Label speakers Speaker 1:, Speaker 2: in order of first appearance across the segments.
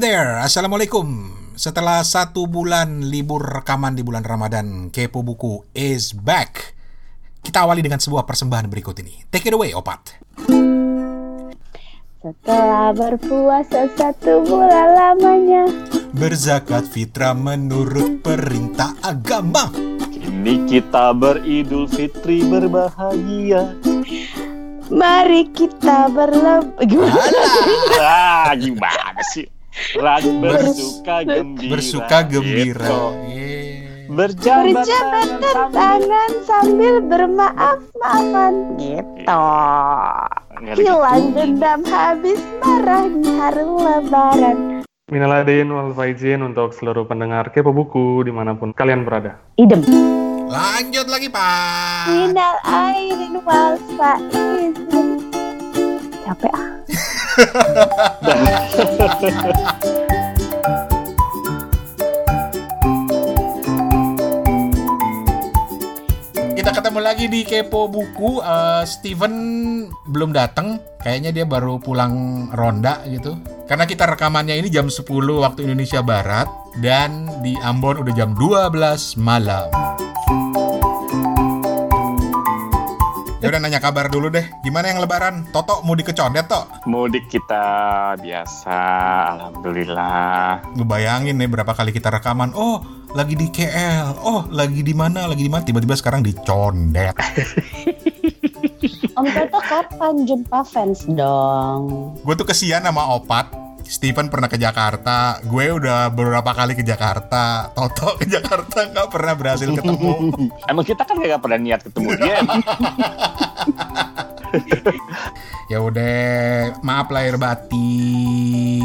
Speaker 1: there, Assalamualaikum. Setelah satu bulan libur rekaman di bulan Ramadan, Kepo Buku is back. Kita awali dengan sebuah persembahan berikut ini. Take it away, Opat.
Speaker 2: Setelah berpuasa satu bulan lamanya
Speaker 1: Berzakat fitrah menurut perintah agama.
Speaker 3: Kini kita beridul fitri berbahagia.
Speaker 2: Mari kita berlebih Gimana?
Speaker 3: Ah, gimana sih? Bersuka gembira.
Speaker 1: Bersuka gembira.
Speaker 3: Gitu.
Speaker 1: Yeah.
Speaker 3: Berjabat tangan
Speaker 2: tangan sambil bermaaf-maafan Gitu
Speaker 3: Nggak ada
Speaker 2: Hilang
Speaker 3: gitu.
Speaker 2: dendam habis marah di hari lebaran
Speaker 4: Minal aidin wal faizin untuk seluruh pendengar Kepo Buku di mana pun kalian berada.
Speaker 2: Idem
Speaker 1: Lanjut lagi, Pak.
Speaker 2: Minal airin wal faizin Capek ah
Speaker 1: Kita ketemu lagi di Kepo Buku. Eh, Steven belum datang. Kayaknya dia baru pulang ronda gitu. Karena kita rekamannya ini jam 10 waktu Indonesia Barat. Dan di Ambon udah jam 12 malam. Udah nanya kabar dulu deh. Gimana yang lebaran? Toto mau dikecondet, Tok?
Speaker 3: Mudik kita biasa, alhamdulillah.
Speaker 1: Ngebayangin nih berapa kali kita rekaman. Oh, lagi di KL. Oh, lagi di mana? Lagi di mana? Tiba-tiba sekarang dicondet.
Speaker 2: Om Toto kapan jumpa fans dong?
Speaker 1: Gue tuh kesian sama Opat. Steven pernah ke Jakarta, gue udah beberapa kali ke Jakarta, Toto ke Jakarta nggak pernah berhasil ketemu.
Speaker 3: Emang kita kan gak pernah niat ketemu dia.
Speaker 1: ya udah, maaf lahir batin.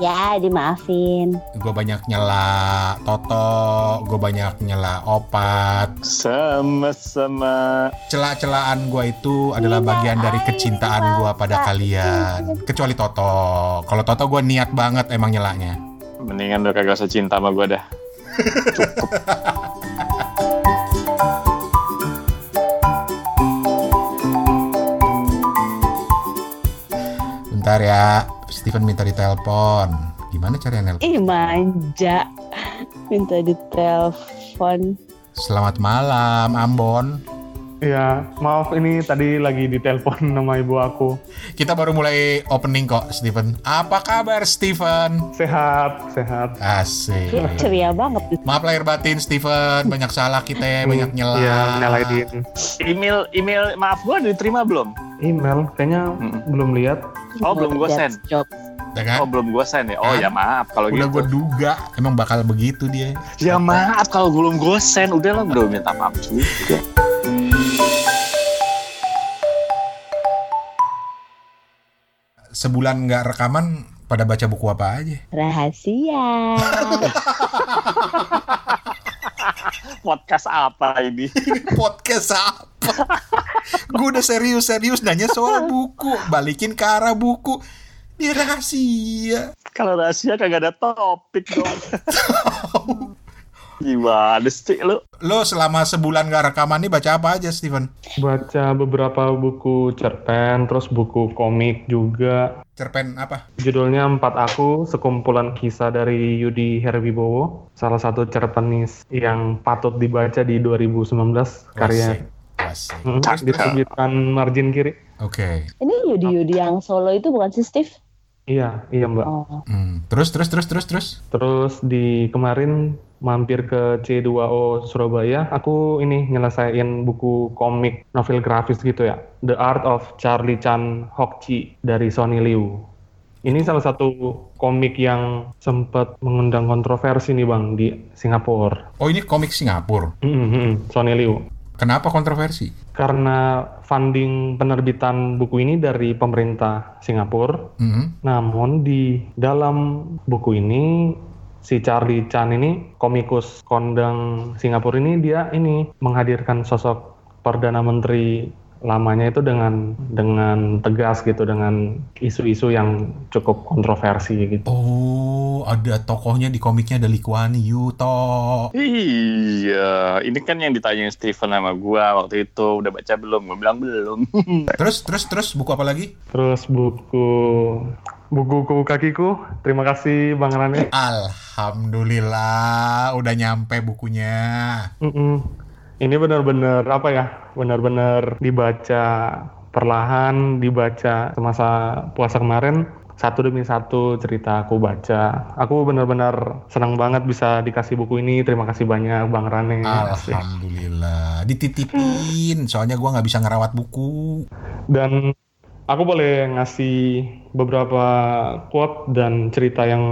Speaker 2: Ya dimaafin
Speaker 1: Gue banyak nyela Toto, gue banyak nyela Opat.
Speaker 3: Sama-sama.
Speaker 1: Cela-celaan gue itu adalah bagian dari kecintaan gue pada kalian. Kecuali Toto. Kalau Toto gue niat banget emang nyelanya.
Speaker 3: Mendingan udah kagak usah cinta sama gue dah.
Speaker 1: Bentar ya, Steven minta ditelepon. Gimana caranya nelpon?
Speaker 2: Ih manja Minta ditelepon
Speaker 1: Selamat malam, Ambon.
Speaker 4: Ya, maaf ini tadi lagi ditelepon nama ibu aku.
Speaker 1: Kita baru mulai opening kok, Steven. Apa kabar, Steven?
Speaker 4: Sehat, sehat.
Speaker 1: Asik.
Speaker 2: Ceria banget
Speaker 1: Maaf lahir batin, Steven. Banyak salah kita, ya, banyak nyela.
Speaker 4: Iya, Minal aidin.
Speaker 3: Email email maaf gue diterima belum?
Speaker 4: Email, kayaknya
Speaker 3: Mm-mm.
Speaker 4: belum lihat.
Speaker 3: Oh, belum gua
Speaker 2: That's
Speaker 3: send.
Speaker 2: job.
Speaker 1: Ya kan?
Speaker 3: Oh belum gue send ya? Oh
Speaker 1: Kan?
Speaker 3: ya maaf kalau
Speaker 1: Udah
Speaker 3: gitu.
Speaker 1: gue duga, emang bakal begitu dia.
Speaker 3: Ya maaf kalau belum gue send. Udah lah udah minta maaf juga.
Speaker 1: Sebulan nggak rekaman, pada baca buku apa aja?
Speaker 2: Rahasia
Speaker 3: Podcast apa ini?
Speaker 1: Podcast apa? gue udah serius-serius nanya soal buku, balikin ke arah buku. Dia rahasia.
Speaker 3: kalau rahasia kagak ada topik dong. Gimana sih lu?
Speaker 1: Lo selama sebulan nggak rekaman nih baca apa aja, Steven?
Speaker 4: Baca beberapa buku cerpen, terus buku komik juga.
Speaker 1: Cerpen apa?
Speaker 4: Judulnya Empat Aku, sekumpulan kisah dari Yudi Herwibowo. Salah satu cerpenis yang patut dibaca di 2019 karya.
Speaker 1: Asik.
Speaker 4: Hmm, diterbitkan margin kiri.
Speaker 1: Oke.
Speaker 2: Ini Yudi-Yudi yang solo itu bukan si Steve?
Speaker 4: Iya, iya mbak.
Speaker 2: Oh
Speaker 1: Hmm. Terus, terus, terus, terus, terus.
Speaker 4: Terus di kemarin mampir ke C2O Surabaya, aku ini nyelesain buku komik novel grafis gitu ya. The Art of Charlie Chan Hokchi dari Sonny Liu. Ini salah satu komik yang sempat mengundang kontroversi nih bang di Singapura.
Speaker 1: Oh ini komik Singapura.
Speaker 4: Hmm, hmm, Sonny Liu.
Speaker 1: Kenapa kontroversi?
Speaker 4: Karena funding penerbitan buku ini dari pemerintah Singapura,
Speaker 1: Hmm.
Speaker 4: Namun di dalam buku ini si Charlie Chan ini komikus kondang Singapura ini dia ini menghadirkan sosok perdana menteri lamanya itu dengan dengan tegas gitu dengan isu-isu yang cukup kontroversi gitu.
Speaker 1: Oh, ada tokohnya di komiknya ada Lee Kuan Yew toh.
Speaker 3: Iya, ini kan yang ditanyain Steven sama gua waktu itu udah baca belum? Gua bilang belum.
Speaker 1: Terus terus terus buku apa lagi?
Speaker 4: Terus buku buku kakiku. Terima kasih Bang Rane.
Speaker 1: Alhamdulillah udah nyampe bukunya.
Speaker 4: Mm-mm. Ini benar-benar apa ya? Benar-benar dibaca perlahan, dibaca semasa puasa kemarin satu demi satu cerita aku baca. Aku benar-benar senang banget bisa dikasih buku ini. Terima kasih banyak Bang Rane.
Speaker 1: Alhamdulillah dititipin. Soalnya gua nggak bisa ngerawat buku.
Speaker 4: Dan aku boleh ngasih beberapa quote dan cerita yang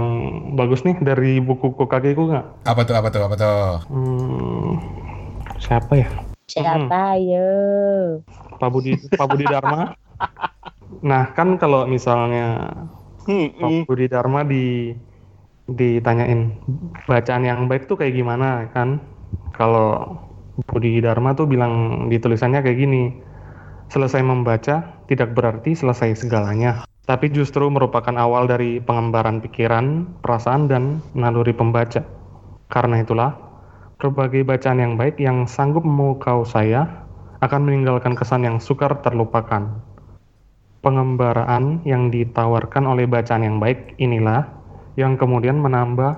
Speaker 4: bagus nih dari buku kakiku nggak?
Speaker 1: Apa tuh apa tuh apa tuh?
Speaker 4: Hmm, siapa ya?
Speaker 2: Siapa ya?
Speaker 4: Pak Budi Pak Budi Dharma. Nah kan kalau misalnya
Speaker 3: Hmm,
Speaker 4: Pak Budi Dharma di ditanyain bacaan yang baik tuh kayak gimana kan? Kalau Budi Dharma tuh bilang di tulisannya kayak gini. Selesai membaca tidak berarti selesai segalanya, tapi justru merupakan awal dari pengembaraan pikiran, perasaan dan naluri pembaca. Karena itulah, berbagai bacaan yang baik yang sanggup memukau saya akan meninggalkan kesan yang sukar terlupakan. Pengembaraan yang ditawarkan oleh bacaan yang baik inilah yang kemudian menambah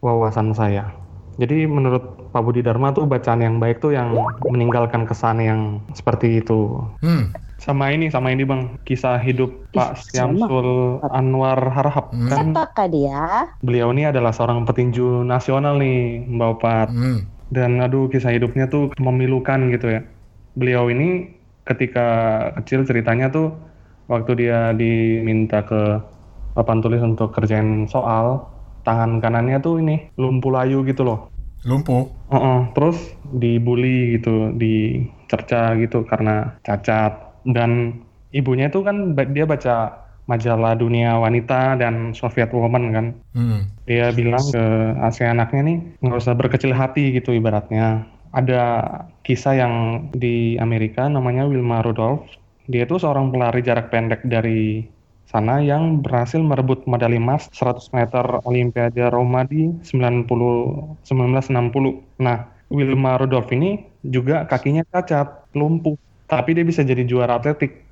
Speaker 4: wawasan saya. Jadi menurut Pak Budi Dharma tuh bacaan yang baik tuh yang meninggalkan kesan yang seperti itu.
Speaker 1: Hmm.
Speaker 4: Sama ini, sama ini bang, kisah hidup Pak
Speaker 2: sama.
Speaker 4: Syamsul Anwar Harahap.
Speaker 1: Hmm.
Speaker 4: Kan
Speaker 2: Siapakah dia?
Speaker 4: beliau ini adalah seorang petinju nasional nih, Mbak Opat.
Speaker 1: Hmm.
Speaker 4: Dan aduh kisah hidupnya tuh memilukan gitu ya. Beliau ini ketika kecil ceritanya tuh waktu dia diminta ke papan tulis untuk kerjain soal, tangan kanannya tuh ini lumpuh layu gitu loh.
Speaker 1: Lumpuh.
Speaker 4: Heeh, terus dibully gitu, dicerca gitu karena cacat. Dan ibunya itu kan dia baca majalah dunia wanita dan Soviet Woman kan.
Speaker 1: Hmm.
Speaker 4: Dia bilang ke si anaknya nih nggak usah berkecil hati gitu ibaratnya. Ada kisah yang di Amerika namanya Wilma Rudolph. Dia itu seorang pelari jarak pendek dari sana yang berhasil merebut medali emas 100 meter Olimpiade Roma di 90 1960. Nah, Wilma Rudolph ini juga kakinya cacat, lumpuh, tapi dia bisa jadi juara atletik.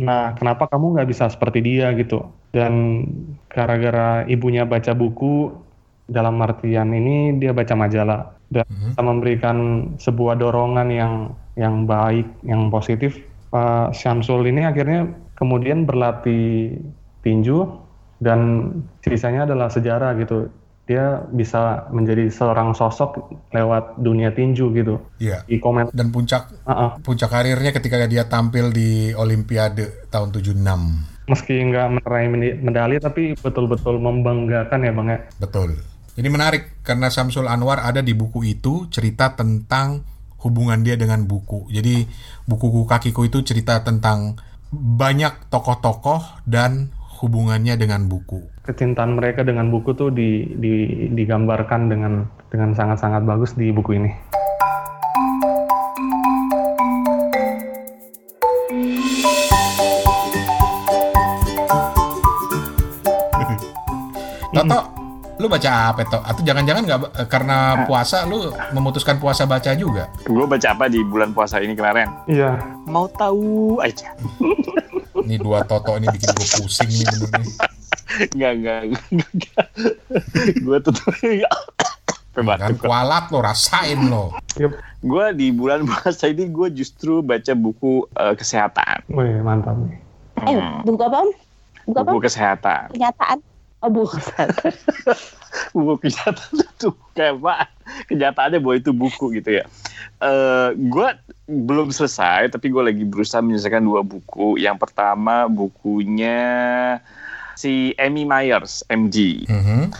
Speaker 4: Nah, kenapa kamu nggak bisa seperti dia gitu? Dan gara-gara ibunya baca buku, dalam artian ini dia baca majalah dan
Speaker 1: Mhm.
Speaker 4: bisa memberikan sebuah dorongan yang yang baik, yang positif. Pak Syamsul ini akhirnya kemudian berlatih tinju dan sisanya adalah sejarah gitu. Dia bisa menjadi seorang sosok lewat dunia tinju gitu.
Speaker 1: Iya.
Speaker 4: Di komen,
Speaker 1: Dan puncak
Speaker 4: ah.
Speaker 1: puncak karirnya ketika dia tampil di Olimpiade tahun 76.
Speaker 4: meski nggak meraih medali tapi betul-betul membanggakan ya bang ya.
Speaker 1: Betul. Jadi menarik karena Samsul Anwar ada di buku itu cerita tentang hubungan dia dengan buku. Jadi buku kakiku itu cerita tentang banyak tokoh-tokoh dan hubungannya dengan buku.
Speaker 4: kecintaan mereka dengan buku tuh di, di- digambarkan dengan dengan sangat-sangat bagus di buku ini.
Speaker 1: Toto, lu baca apa Toto? Atau jangan-jangan nggak eh, karena puasa lu memutuskan puasa baca juga?
Speaker 3: Gue baca apa di bulan puasa ini kemarin?
Speaker 4: Iya,
Speaker 3: Mau tahu aja.
Speaker 1: Ini dua Toto ini bikin gue pusing nih bener nih.
Speaker 3: Enggak, enggak, enggak. gue tuh
Speaker 1: Kan kualat lo, rasain lo.
Speaker 4: Yup.
Speaker 3: Gue di bulan puasa ini gue justru baca buku eh, kesehatan.
Speaker 4: Wih, mantap nih.
Speaker 2: Eh,
Speaker 3: Hmm,
Speaker 2: buku apa? Om? Buku apa?
Speaker 3: buku kesehatan.
Speaker 2: Kenyataan. Oh, bukan.
Speaker 3: buku kenyataan itu kayak apa? Kenyataannya bahwa itu buku gitu ya. Eh gue belum selesai, tapi gue lagi berusaha menyelesaikan dua buku. Yang pertama bukunya si Amy Myers, MD,
Speaker 1: Mhm.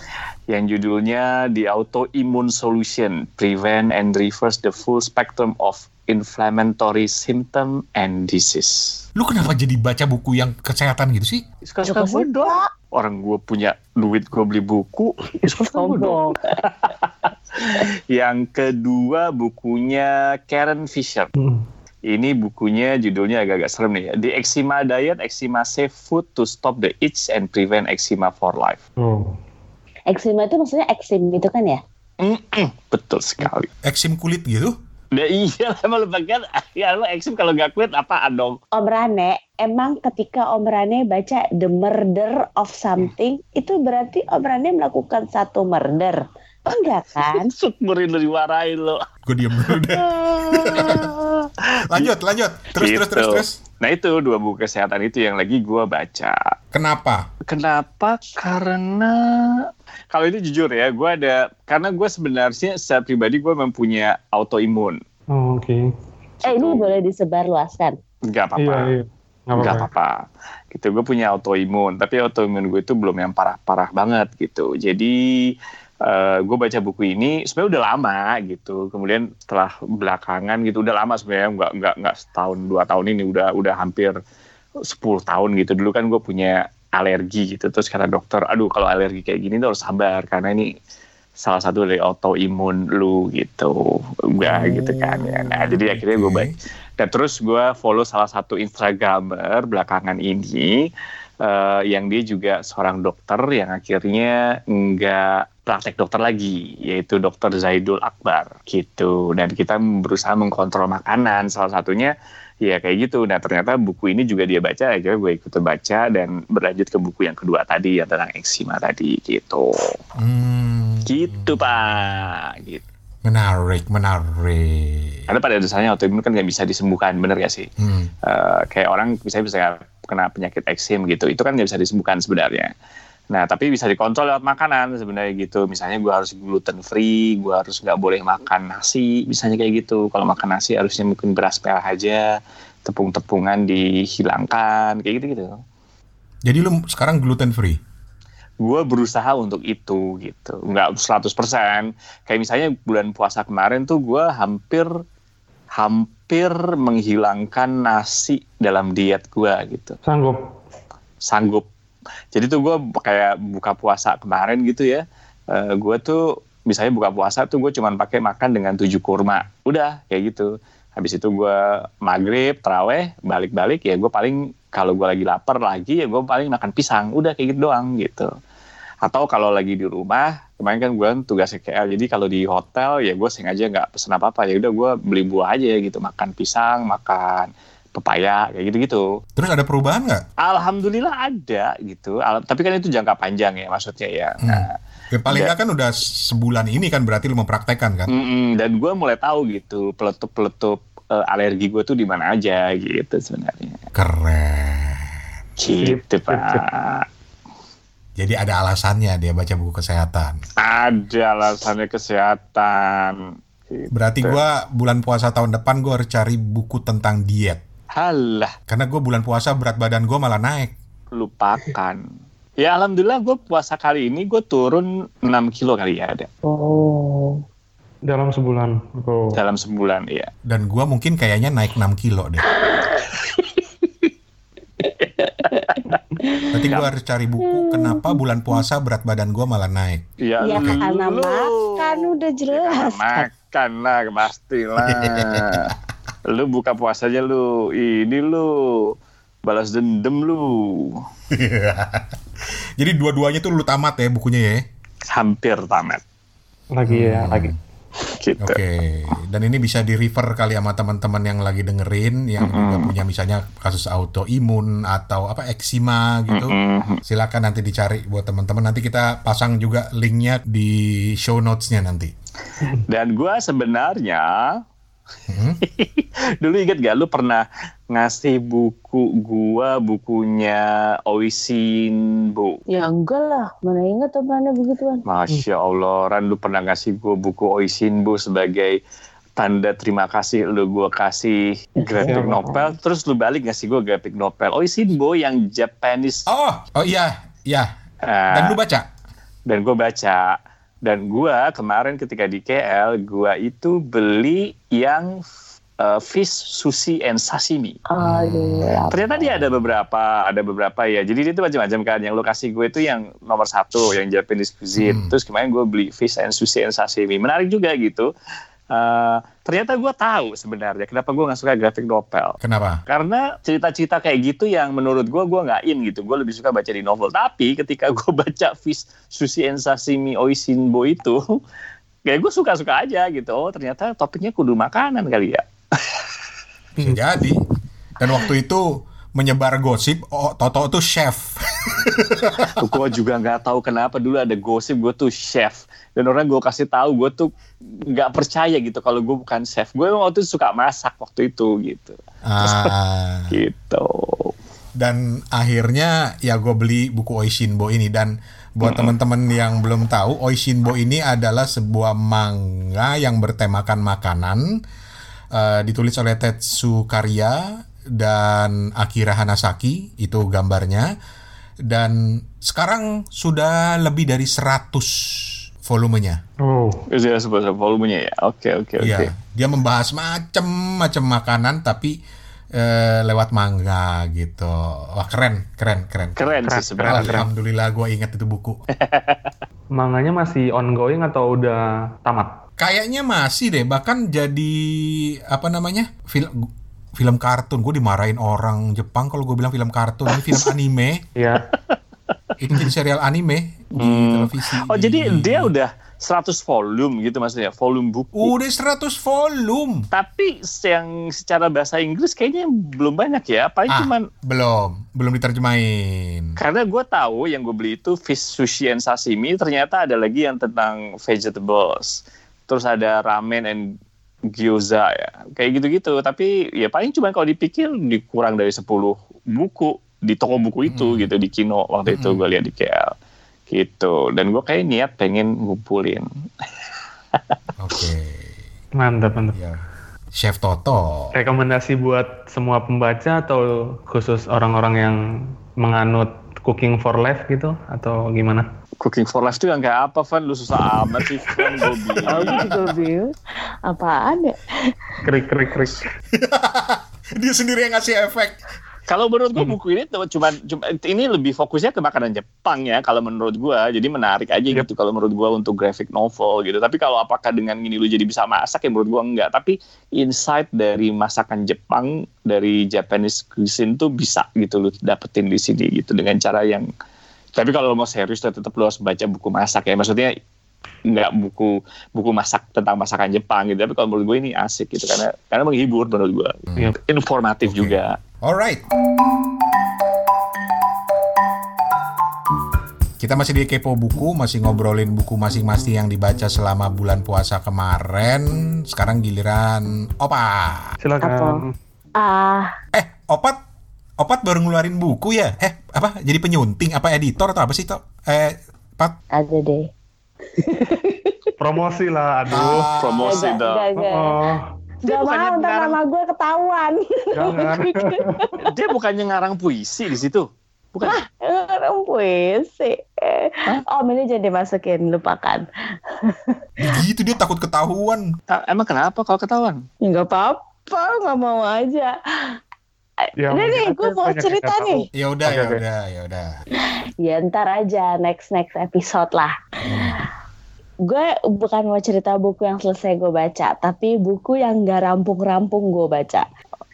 Speaker 3: yang judulnya The Autoimmune Solution: Prevent and Reverse the Full Spectrum of Inflammatory Symptom and Disease.
Speaker 1: Lu kenapa jadi baca buku yang kesehatan gitu sih?
Speaker 3: Suka-suka gue dong. Orang gue punya duit gue beli buku. Suka-suka gue dong. Yang kedua bukunya Karen Fisher.
Speaker 4: Hmm.
Speaker 3: Ini bukunya judulnya agak-agak serem nih ya. The Eczema Diet, Eczema Safe Food to Stop the Itch and Prevent Eczema for Life.
Speaker 4: Oh.
Speaker 5: Eksima itu maksudnya eksim itu kan ya?
Speaker 3: Mm-mm, betul sekali.
Speaker 1: Eksim kulit gitu?
Speaker 3: Nah, iya lah, emang lu bagian, ya lu eksim kalau nggak kulit apaan dong?
Speaker 5: Om Rane, emang ketika Om Rane baca The Murder of Something, itu berarti Om Rane melakukan satu murder. Oh, enggak kan?
Speaker 3: Syukurin lu diwarain lo.
Speaker 1: Gue diem dulu deh. lanjut, lanjut. Terus, terus,
Speaker 3: Gitu.
Speaker 1: terus, terus.
Speaker 3: Nah itu dua buku kesehatan itu yang lagi gua baca.
Speaker 1: Kenapa?
Speaker 3: Kenapa? Karena kalau itu jujur ya, gue ada karena gue sebenarnya secara pribadi gue mempunyai autoimun.
Speaker 4: Oh, Oke.
Speaker 5: Eh, ini boleh disebarluaskan.
Speaker 3: Nggak apa-apa.
Speaker 4: Iya, iya. Nggak apa-apa.
Speaker 3: Gitu, gue punya autoimun, tapi autoimun gue itu belum yang parah-parah banget gitu. Jadi eh gue baca buku ini sebenarnya udah lama gitu. Kemudian setelah belakangan gitu, udah lama sebenarnya nggak nggak nggak setahun dua tahun ini udah udah hampir 10 tahun gitu. Dulu kan gue punya alergi gitu. Terus kata dokter, aduh kalau alergi kayak gini tuh harus sabar karena ini salah satu dari autoimun lu gitu. Udah gitu kan ya. Nah jadi akhirnya gue baca dan terus gue follow salah satu Instagramer belakangan ini eh, yang dia juga seorang dokter yang akhirnya nggak praktek dokter lagi, yaitu dokter Zaidul Akbar gitu. Dan kita berusaha mengkontrol makanan, salah satunya ya kayak gitu. Nah ternyata buku ini juga dia baca, akhirnya gue ikut baca dan berlanjut ke buku yang kedua tadi yang tentang eksima tadi gitu.
Speaker 1: Hmm,
Speaker 3: Gitu pak. Gitu.
Speaker 1: menarik, menarik.
Speaker 3: Karena pada dasarnya autoimun kan nggak bisa disembuhkan, bener gak sih?
Speaker 1: Hmm.
Speaker 3: Eh, kayak orang bisa bisa kena penyakit eksim gitu itu kan nggak bisa disembuhkan sebenarnya nah tapi bisa dikontrol lewat makanan sebenarnya gitu misalnya gue harus gluten free gue harus nggak boleh makan nasi misalnya kayak gitu kalau makan nasi harusnya mungkin beras merah aja tepung-tepungan dihilangkan kayak gitu gitu
Speaker 1: Jadi lu sekarang gluten free?
Speaker 3: gue berusaha untuk itu gitu nggak 100% kayak misalnya bulan puasa kemarin tuh gue hampir hampir menghilangkan nasi dalam diet gue gitu
Speaker 4: Sanggup.
Speaker 3: sanggup. Jadi tuh gue kayak buka puasa kemarin gitu ya. Eh gue tuh misalnya buka puasa tuh gue cuman pakai makan dengan tujuh kurma. Udah kayak gitu. Habis itu gue maghrib, teraweh, balik-balik ya gue paling kalau gue lagi lapar lagi ya gue paling makan pisang. Udah kayak gitu doang gitu. Atau kalau lagi di rumah, kemarin kan gue tugasnya KL, jadi kalau di hotel ya gue sengaja nggak pesen apa-apa ya udah gue beli buah aja gitu, makan pisang, makan pepaya kayak gitu-gitu.
Speaker 1: Terus ada perubahan nggak?
Speaker 3: Alhamdulillah ada gitu. Al- tapi kan itu jangka panjang ya maksudnya ya.
Speaker 1: Hmm.
Speaker 3: Nah,
Speaker 1: Ya, paling nggak kan udah sebulan ini kan berarti lu mempraktekkan kan?
Speaker 3: mm-mm, dan gue mulai tahu gitu peletup-peletup eh, alergi gue tuh di mana aja gitu sebenarnya.
Speaker 1: Keren.
Speaker 3: Gitu pak.
Speaker 1: Jadi ada alasannya dia baca buku kesehatan.
Speaker 3: Ada alasannya kesehatan. Gitu.
Speaker 1: Berarti gua bulan puasa tahun depan gua harus cari buku tentang diet.
Speaker 3: Halah
Speaker 1: Karena gua bulan puasa berat badan gua malah naik.
Speaker 3: lupakan. Ya alhamdulillah gue puasa kali ini gue turun 6 kilo kali ya ada
Speaker 5: Oh.
Speaker 4: Dalam sebulan. Oh.
Speaker 3: dalam sebulan ya.
Speaker 1: Dan gua mungkin kayaknya naik 6 kilo deh. Berarti gua harus cari buku kenapa bulan puasa berat badan gua malah naik.
Speaker 3: Ya,
Speaker 5: Ya
Speaker 3: lu-
Speaker 5: karena
Speaker 3: lu.
Speaker 5: makan udah jelas.
Speaker 3: makan lah pastilah lu buka puasa aja lu ini lu balas dendam lu
Speaker 1: Jadi dua-duanya tuh lu tamat ya bukunya ya.
Speaker 3: hampir tamat
Speaker 4: Lagi ya, lagi.
Speaker 3: gitu
Speaker 1: Oke, dan ini bisa di refer kali sama teman-teman yang lagi dengerin, yang juga punya misalnya kasus autoimun atau apa eksima gitu.
Speaker 3: Mm,
Speaker 1: Silakan nanti dicari buat teman-teman. Nanti kita pasang juga linknya di show notes-nya nanti.
Speaker 3: dan gua sebenarnya
Speaker 1: Hmm?
Speaker 3: dulu inget gak lu pernah ngasih buku gua bukunya Oisin Bu
Speaker 5: Ya enggak lah, mana ingat tuh mana begituan.
Speaker 3: Masya Allah, Ran lu pernah ngasih gue buku Oisinbo sebagai tanda terima kasih lu gue kasih graphic
Speaker 4: Siapa?
Speaker 3: novel, terus lu balik ngasih gue graphic novel Oisinbo yang Japanese
Speaker 1: Oh, oh iya, iya.
Speaker 3: Ah,
Speaker 1: Dan lu baca?
Speaker 3: dan gue baca dan gue kemarin ketika di KL gue itu beli yang uh, fish sushi and sashimi.
Speaker 5: Aduh, lapar.
Speaker 3: ternyata dia ada beberapa ada beberapa ya. Jadi dia itu macam-macam kan. Yang lokasi gue itu yang nomor satu yang Japanese cuisine.
Speaker 1: Hmm.
Speaker 3: terus kemarin gue beli fish and sushi and sashimi. Menarik juga gitu Eh, ternyata gue tahu sebenarnya kenapa gue nggak suka graphic novel.
Speaker 1: Kenapa?
Speaker 3: Karena cerita-cerita kayak gitu yang menurut gue gue nggak in gitu. Gue lebih suka baca di novel. Tapi ketika gue baca Fish Sushi and Sashimi Oishinbo itu, kayak gue suka-suka aja gitu. Oh ternyata topiknya kudu makanan kali ya.
Speaker 1: Bisa jadi. Dan waktu itu menyebar gosip, oh Toto tuh chef.
Speaker 3: Gue juga nggak tahu kenapa dulu ada gosip gue tuh chef. Dan orang gue kasih tahu gue tuh nggak percaya gitu kalau gue bukan chef. Gue emang waktu itu suka masak waktu itu gitu.
Speaker 1: Ah,
Speaker 3: Gitu.
Speaker 1: dan akhirnya ya gue beli buku Oishinbo ini dan buat teman-teman yang belum tahu Oishinbo ini adalah sebuah manga yang bertemakan makanan eh, ditulis oleh Tetsu Karya dan Akira Hanasaki itu gambarnya dan sekarang sudah lebih dari 100 volumenya.
Speaker 4: Oh,
Speaker 3: Itu ya sebuah volumenya ya. Oke oke oke.
Speaker 1: Iya, dia membahas macem-macem makanan tapi eh, lewat manga gitu. Wah keren, keren, keren.
Speaker 3: Keren sih sebenarnya.
Speaker 1: Alhamdulillah gue ingat itu buku.
Speaker 4: manganya masih ongoing atau udah tamat?
Speaker 1: Kayaknya masih deh, bahkan jadi apa namanya film film kartun. Gue dimarahin orang Jepang kalau gue bilang film kartun. Ini film anime.
Speaker 4: Iya.
Speaker 1: Itu jadi serial anime di
Speaker 3: Hmm.
Speaker 1: televisi.
Speaker 3: Oh jadi
Speaker 1: Di-
Speaker 3: dia udah 100 volume gitu maksudnya, volume buku.
Speaker 1: udah 100 volume.
Speaker 3: Tapi yang secara bahasa Inggris kayaknya belum banyak ya. Paling
Speaker 1: Ah.
Speaker 3: cuman
Speaker 1: Belum, belum diterjemahin.
Speaker 3: karena gue tahu yang gue beli itu fish sushi and sashimi. Ternyata ada lagi yang tentang vegetables. Terus ada ramen and gyoza ya. Kayak gitu-gitu. Tapi ya paling cuman kalau dipikir dikurang dari 10 buku di toko buku itu
Speaker 1: Hmm.
Speaker 3: gitu di Kino waktu itu
Speaker 1: Hmm.
Speaker 3: gue lihat di KL gitu dan gue kayak niat pengen ngumpulin
Speaker 1: Oke.
Speaker 4: Mantap, mantap.
Speaker 1: Ya. Chef Toto.
Speaker 4: Rekomendasi buat semua pembaca atau khusus orang-orang yang menganut cooking for life gitu atau gimana?
Speaker 3: Cooking for Life tuh yang kayak apa Van? Lu susah amat sih Van Bobby.
Speaker 5: Aku juga bingung. Apaan ya?
Speaker 4: Krik krik krik.
Speaker 1: Dia sendiri yang ngasih efek.
Speaker 3: Kalau menurut gua buku ini tuh cuma, cuma ini lebih fokusnya ke makanan Jepang ya kalau menurut gua. Jadi menarik aja
Speaker 4: Yep.
Speaker 3: gitu kalau menurut gua untuk graphic novel gitu. Tapi kalau apakah dengan ini lu jadi bisa masak ya menurut gua enggak. Tapi insight dari masakan Jepang dari Japanese cuisine tuh bisa gitu lu dapetin di sini gitu dengan cara yang tapi kalau lu mau serius tetap lu harus baca buku masak ya. Maksudnya nggak buku buku masak tentang masakan Jepang gitu. Tapi kalau menurut gue ini asik gitu karena karena menghibur menurut gua.
Speaker 4: Yep.
Speaker 3: Informatif
Speaker 1: Oke.
Speaker 3: juga.
Speaker 1: Alright. Kita masih di Kepo Buku, masih ngobrolin buku masing-masing yang dibaca selama bulan puasa kemarin. Sekarang giliran Opa.
Speaker 4: Silakan.
Speaker 5: Ah,
Speaker 1: Eh, Opat, Opat baru ngeluarin buku ya? Eh, apa? Jadi penyunting, apa editor atau apa sih, Tok? Eh, Pat?
Speaker 5: ada deh.
Speaker 4: Promosi lah, aduh.
Speaker 1: Ah,
Speaker 3: Promosi dong.
Speaker 5: gak, gak.
Speaker 4: Oh,
Speaker 5: Gak mau, ntar
Speaker 3: ngarang-
Speaker 5: nama gue ketahuan.
Speaker 4: jangan.
Speaker 3: Dia bukannya ngarang puisi di situ. Bukan.
Speaker 5: Orang puisi. Om ini jadi dimasukin, lupakan.
Speaker 1: Gitu dia takut ketahuan.
Speaker 3: Ta- Emang kenapa kalau ketahuan?
Speaker 5: Ya, Nggak apa-apa, nggak mau aja.
Speaker 4: Ya,
Speaker 5: Ini nih, gue mau cerita nih.
Speaker 1: Ya udah,
Speaker 4: Oke,
Speaker 1: ya
Speaker 4: oke.
Speaker 1: udah, ya udah.
Speaker 5: Ya ntar aja, next next episode lah. Gue bukan mau cerita buku yang selesai gue baca, tapi buku yang nggak rampung-rampung gue baca.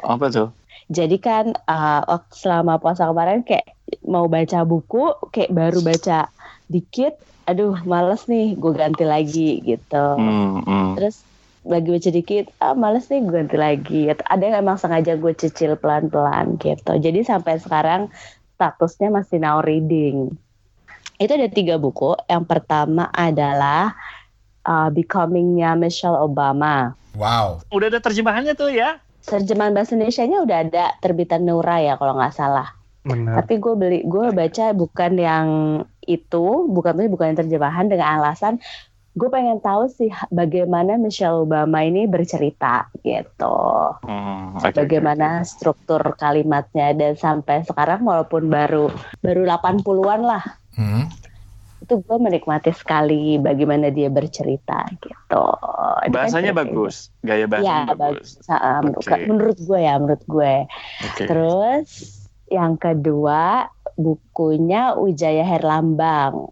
Speaker 3: Apa tuh?
Speaker 5: Jadi kan uh, waktu selama puasa kemarin kayak mau baca buku, kayak baru baca dikit, aduh males nih, gue ganti lagi gitu.
Speaker 3: Hmm, hmm.
Speaker 5: Terus lagi baca dikit, ah males nih gue ganti lagi. Ada yang emang sengaja gue cicil pelan-pelan gitu. Jadi sampai sekarang statusnya masih now reading. Itu ada tiga buku. Yang pertama adalah uh, Becoming-nya Michelle Obama.
Speaker 1: Wow.
Speaker 3: Udah ada terjemahannya tuh ya?
Speaker 5: Terjemahan bahasa Indonesia-nya udah ada terbitan Nura ya kalau nggak salah.
Speaker 4: Benar.
Speaker 5: Tapi gue beli, gue baca bukan yang itu, bukan bukan yang terjemahan dengan alasan gue pengen tahu sih bagaimana Michelle Obama ini bercerita gitu.
Speaker 3: Hmm, oke,
Speaker 5: Bagaimana struktur kalimatnya dan sampai sekarang walaupun baru baru 80-an lah
Speaker 1: Hmm.
Speaker 5: itu gue menikmati sekali bagaimana dia bercerita gitu. Dia kan
Speaker 3: Bahasanya
Speaker 5: cerita-
Speaker 3: bagus, gaya
Speaker 5: Iya
Speaker 3: bahasanya bagus.
Speaker 5: bagus. Ah,
Speaker 3: Oke.
Speaker 5: Menurut gue ya, menurut gue.
Speaker 3: Oke.
Speaker 5: Terus yang kedua bukunya Wijaya Herlambang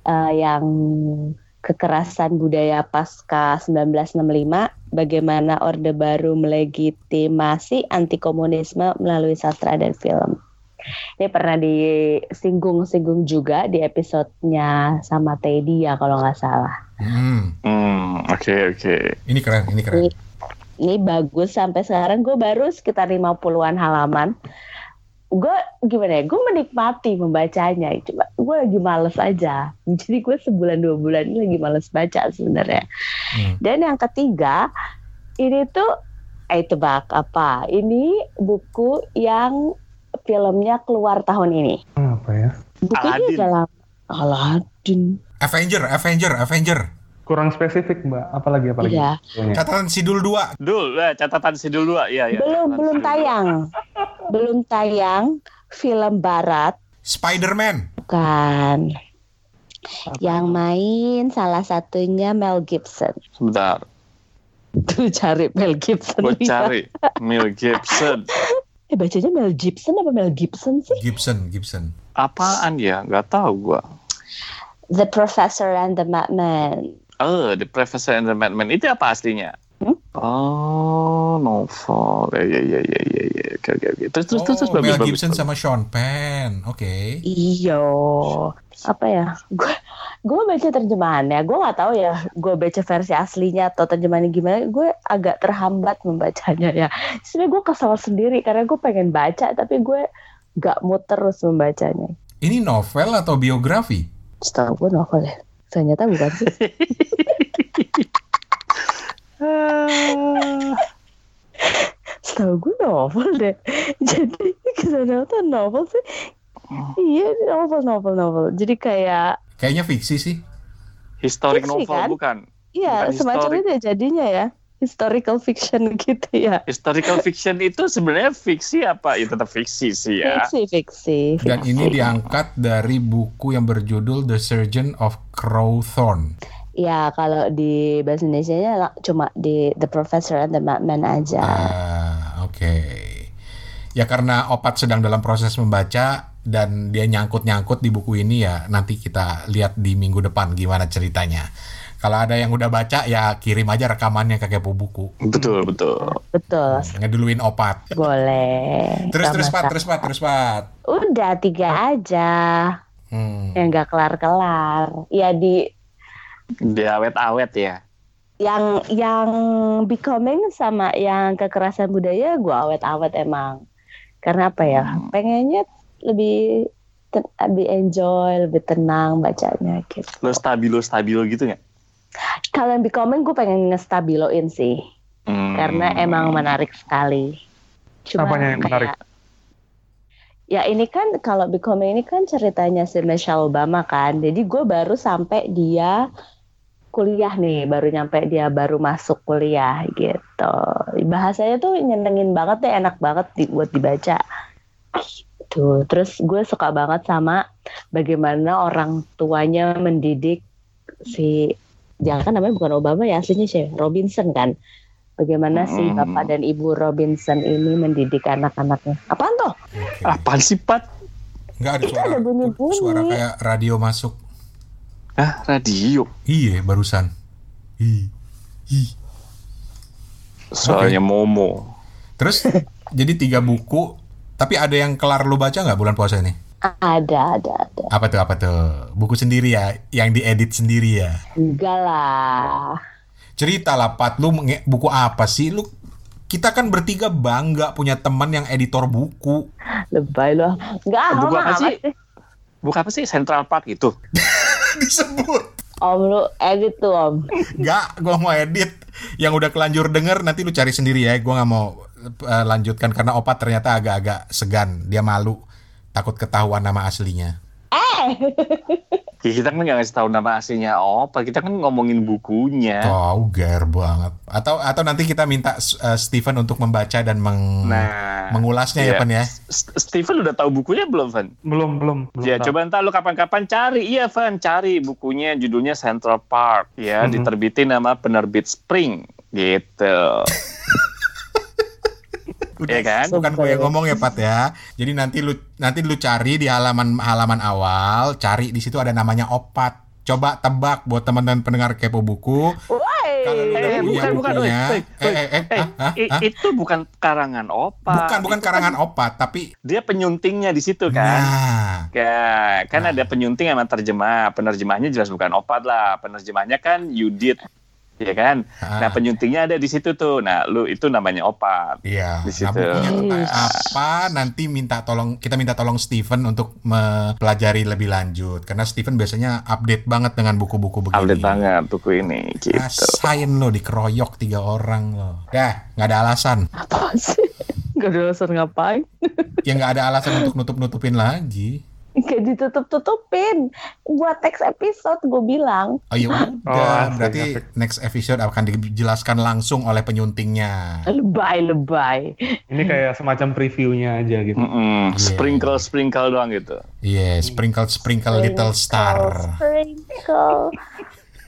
Speaker 5: Eh, yang kekerasan budaya pasca 1965, bagaimana Orde Baru melegitimasi anti komunisme melalui sastra dan film. Ini pernah disinggung-singgung juga di episodenya sama Teddy ya kalau nggak salah.
Speaker 1: Hmm,
Speaker 3: Hmm, oke oke.
Speaker 1: ini keren, ini keren.
Speaker 5: Ini, ini bagus sampai sekarang gue baru sekitar 50-an halaman. Gue gimana ya, gue menikmati membacanya. Cuma gue lagi males aja. Jadi gue sebulan dua bulan ini lagi males baca sebenarnya.
Speaker 1: Hmm.
Speaker 5: Dan yang ketiga, ini tuh, eh tebak apa? Ini buku yang filmnya keluar tahun ini.
Speaker 4: Apa ya?
Speaker 5: Bukunya lama. Aladdin.
Speaker 1: Avenger, Avenger, Avenger.
Speaker 4: Kurang spesifik, Mbak. Apalagi apalagi?
Speaker 5: Iya.
Speaker 4: Judulnya.
Speaker 1: Catatan Sidul 2.
Speaker 3: Dul, eh, catatan sidul dua, iya iya.
Speaker 5: belum
Speaker 3: catatan
Speaker 5: belum
Speaker 3: sidul dua.
Speaker 5: tayang. Belum tayang film barat
Speaker 1: Spider-Man.
Speaker 5: bukan. Yang main salah satunya Mel Gibson.
Speaker 3: Sebentar,
Speaker 5: Tuh cari Mel Gibson.
Speaker 3: gue
Speaker 5: ya.
Speaker 3: cari Mel Gibson.
Speaker 5: Eh bacanya Mel Gibson apa Mel Gibson sih?
Speaker 1: Gibson, Gibson.
Speaker 3: Apaan ya? Gak tahu gue.
Speaker 5: The Professor and the Madman.
Speaker 3: Oh, The Professor and the Madman itu apa aslinya?
Speaker 5: Hmm?
Speaker 3: Oh, novel. Ya ya ya ya ya ya. Oke oke oke. Terus terus terus terus
Speaker 1: Oh,
Speaker 3: bagus
Speaker 1: Mel
Speaker 3: bagus.
Speaker 1: Gibson
Speaker 3: bagus.
Speaker 1: sama Sean Penn. Oke.
Speaker 5: Iyo, apa ya? Gue gue baca terjemahannya. Gue nggak tahu ya. Gue baca versi aslinya atau terjemahannya gimana. Gue agak terhambat membacanya ya. Sebenarnya gue kesal sendiri karena gue pengen baca tapi gue gak mood terus membacanya.
Speaker 1: Ini novel atau biografi?
Speaker 5: Setahu gue novel ya. Ternyata bukan sih.
Speaker 3: Ah.
Speaker 5: Setahu gue novel deh. Jadi ke sana tuh novel sih. Iya novel novel novel. Jadi kayak
Speaker 1: Kayaknya fiksi sih.
Speaker 3: Historic
Speaker 5: Fiksi,
Speaker 3: novel
Speaker 5: kan?
Speaker 3: bukan?
Speaker 5: Iya,
Speaker 3: Bukan
Speaker 5: semacam
Speaker 3: historic.
Speaker 5: itu ya jadinya ya. Historical fiction gitu ya.
Speaker 3: Historical fiction itu sebenarnya fiksi apa? Ya tetap fiksi sih ya.
Speaker 5: Fiksi, fiksi.
Speaker 1: Dan
Speaker 5: fiksi.
Speaker 1: ini diangkat dari buku yang berjudul The Surgeon of Crowthorne.
Speaker 5: Ya, kalau di bahasa Indonesia cuma di The Professor and the Madman aja.
Speaker 1: Ah, oke. Ya karena Opat sedang dalam proses membaca dan dia nyangkut-nyangkut di buku ini ya nanti kita lihat di minggu depan gimana ceritanya. Kalau ada yang udah baca ya kirim aja rekamannya ke Kepo Buku.
Speaker 3: Betul betul.
Speaker 5: Betul,
Speaker 1: Ngeduluin Opat.
Speaker 5: boleh.
Speaker 1: Terus terus Pat, terus Pat, terus Pat.
Speaker 5: Udah tiga aja
Speaker 1: Hmm.
Speaker 5: yang nggak kelar-kelar. Ya di
Speaker 3: Dia awet-awet ya.
Speaker 5: yang yang becoming sama yang kekerasan budaya gue awet-awet emang. Karena apa ya? Pengennya lebih ten- lebih enjoy, lebih tenang bacanya gitu.
Speaker 3: Lo stabilo stabilo gitu nggak?
Speaker 5: Kalau yang becoming gue pengen ngestabiloin sih.
Speaker 3: Hmm.
Speaker 5: karena emang menarik sekali. Cuma
Speaker 4: Apanya yang menarik?
Speaker 5: Ya ini kan kalau Becoming ini kan ceritanya si Michelle Obama kan. Jadi gue baru sampai dia kuliah nih, baru nyampe dia baru masuk kuliah gitu. Bahasanya tuh nyenengin banget deh, enak banget di, buat dibaca. Tuh, terus gue suka banget sama bagaimana orang tuanya mendidik si jangan kan namanya bukan Obama ya aslinya sih Robinson kan. Bagaimana si
Speaker 3: Hmm.
Speaker 5: bapak dan ibu Robinson ini mendidik anak-anaknya. Apaan tuh?
Speaker 3: Apaan sih Pat?
Speaker 1: Nggak ada
Speaker 5: Itu
Speaker 1: suara.
Speaker 5: ada bunyi-bunyi.
Speaker 1: Suara kayak radio masuk.
Speaker 3: Ah radio.
Speaker 1: Iya, barusan. Ih. Ih.
Speaker 3: Soalnya Momo.
Speaker 1: Terus jadi tiga buku, tapi ada yang kelar lu baca nggak bulan puasa ini?
Speaker 5: Ada, ada, ada.
Speaker 1: Apa tuh apa tuh? Buku sendiri ya, yang diedit sendiri ya.
Speaker 5: Enggak lah.
Speaker 1: Cerita lah Pat, lu buku apa sih? Lu kita kan bertiga bangga punya teman yang editor buku.
Speaker 5: Lebay loh. Enggak,
Speaker 3: Buku apa
Speaker 5: amat
Speaker 3: sih?
Speaker 5: sih.
Speaker 3: Bukan apa sih Central Park itu?
Speaker 1: Disebut.
Speaker 5: Om lu edit tuh om.
Speaker 1: Nggak, gua mau edit. Yang udah kelanjur denger nanti lu cari sendiri ya. Gua nggak mau eh, lanjutkan karena Opat ternyata agak-agak segan. Dia malu. Takut ketahuan nama aslinya.
Speaker 3: Ya, kita kan nggak ngasih tahu nama aslinya apa. Kita kan ngomongin bukunya.
Speaker 1: Tahu ger banget. Atau atau nanti kita minta eh, Steven untuk membaca dan meng-
Speaker 3: Nah,
Speaker 1: mengulasnya ya
Speaker 3: iya.
Speaker 1: Pan ya.
Speaker 3: S- Steven udah tahu bukunya belum, Van?
Speaker 4: Belum, belum. belum
Speaker 3: Ya,
Speaker 4: tahu.
Speaker 3: coba ntar lu kapan-kapan cari. Iya, Van, cari bukunya judulnya Central Park. Ya,
Speaker 4: Mhm.
Speaker 3: diterbitin nama penerbit Spring. Gitu. Iya kan?
Speaker 1: Bukan gue yang ngomong ya Pat ya. Jadi nanti lu nanti lu cari di halaman halaman awal, cari di situ ada namanya Opat. Coba tebak buat teman-teman pendengar kepo buku.
Speaker 5: Woi.
Speaker 1: Kalau lu udah
Speaker 3: Eh, bukan, bukan,
Speaker 1: bukunya,
Speaker 3: woi, woi,
Speaker 1: eh, eh, eh,
Speaker 3: Eh,
Speaker 1: ah,
Speaker 3: itu bukan karangan opa.
Speaker 1: bukan bukan
Speaker 3: Itu
Speaker 1: karangan
Speaker 3: kan
Speaker 1: opat, tapi
Speaker 3: dia penyuntingnya di situ kan.
Speaker 1: nah,
Speaker 3: Ya, kan
Speaker 1: Nah.
Speaker 3: ada penyunting sama terjemah. Penerjemahnya jelas bukan opat lah. Penerjemahnya kan Yudit, ya kan.
Speaker 1: ah,
Speaker 3: Nah, penyuntingnya ada di situ tuh. Nah, lu itu namanya opat.
Speaker 1: Iya,
Speaker 3: Di
Speaker 1: nah
Speaker 3: situ.
Speaker 5: Yes.
Speaker 1: apa nanti minta tolong kita minta tolong Steven untuk mempelajari lebih lanjut karena Steven biasanya update banget dengan buku-buku begini.
Speaker 3: Update banget buku ini gitu.
Speaker 1: Rasain lo dikeroyok tiga orang lo. Dah, nggak ada alasan.
Speaker 5: Apa sih? Gak ada alasan ngapain?
Speaker 1: Ya nggak ada alasan untuk nutup-nutupin lagi.
Speaker 5: Kayak ditutup-tutupin. Buat teks episode gue bilang.
Speaker 1: Oh ya udah,
Speaker 4: asik,
Speaker 1: berarti
Speaker 4: asik.
Speaker 1: next episode akan dijelaskan langsung oleh penyuntingnya.
Speaker 5: Lebay-lebay.
Speaker 4: Ini kayak semacam previewnya aja gitu.
Speaker 3: Mm-mm,
Speaker 1: Iya.
Speaker 3: Sprinkle sprinkle doang gitu.
Speaker 1: Iya, sprinkle sprinkle little star.
Speaker 5: Sprinkle.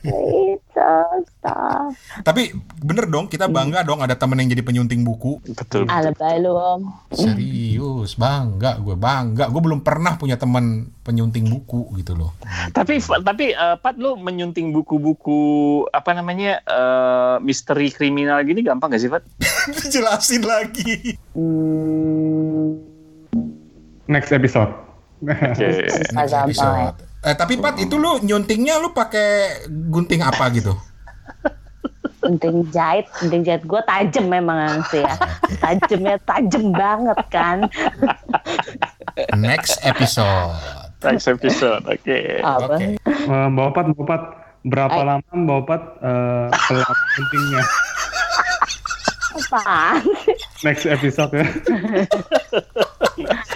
Speaker 5: Little star.
Speaker 1: Tapi bener dong, kita bangga dong ada temen yang jadi penyunting buku.
Speaker 3: Betul.
Speaker 5: Ah, lebay lu om.
Speaker 1: Serius, bangga gue bangga. Gue belum pernah punya teman penyunting buku gitu loh.
Speaker 3: Tapi tapi eh, Pat lu menyunting buku-buku apa namanya eh, misteri kriminal gini gampang gak sih Pat?
Speaker 1: Jelasin lagi.
Speaker 5: Hmm,
Speaker 4: Next episode.
Speaker 3: Oke.
Speaker 1: Next episode. Eh, tapi Pat itu lu nyuntingnya lu pakai gunting apa gitu?
Speaker 5: Penting jahit, penting jahit gue tajem memang sih ya. Tajemnya tajem banget kan.
Speaker 1: Next episode.
Speaker 3: Next episode. Oke.
Speaker 5: Apa?
Speaker 1: Oke.
Speaker 4: Eh, Mbak Opat, Mbak Opat, berapa
Speaker 5: Ay.
Speaker 4: lama Mbak Opat eh, kelar pentingnya?
Speaker 5: Apaan?
Speaker 3: Next episode ya.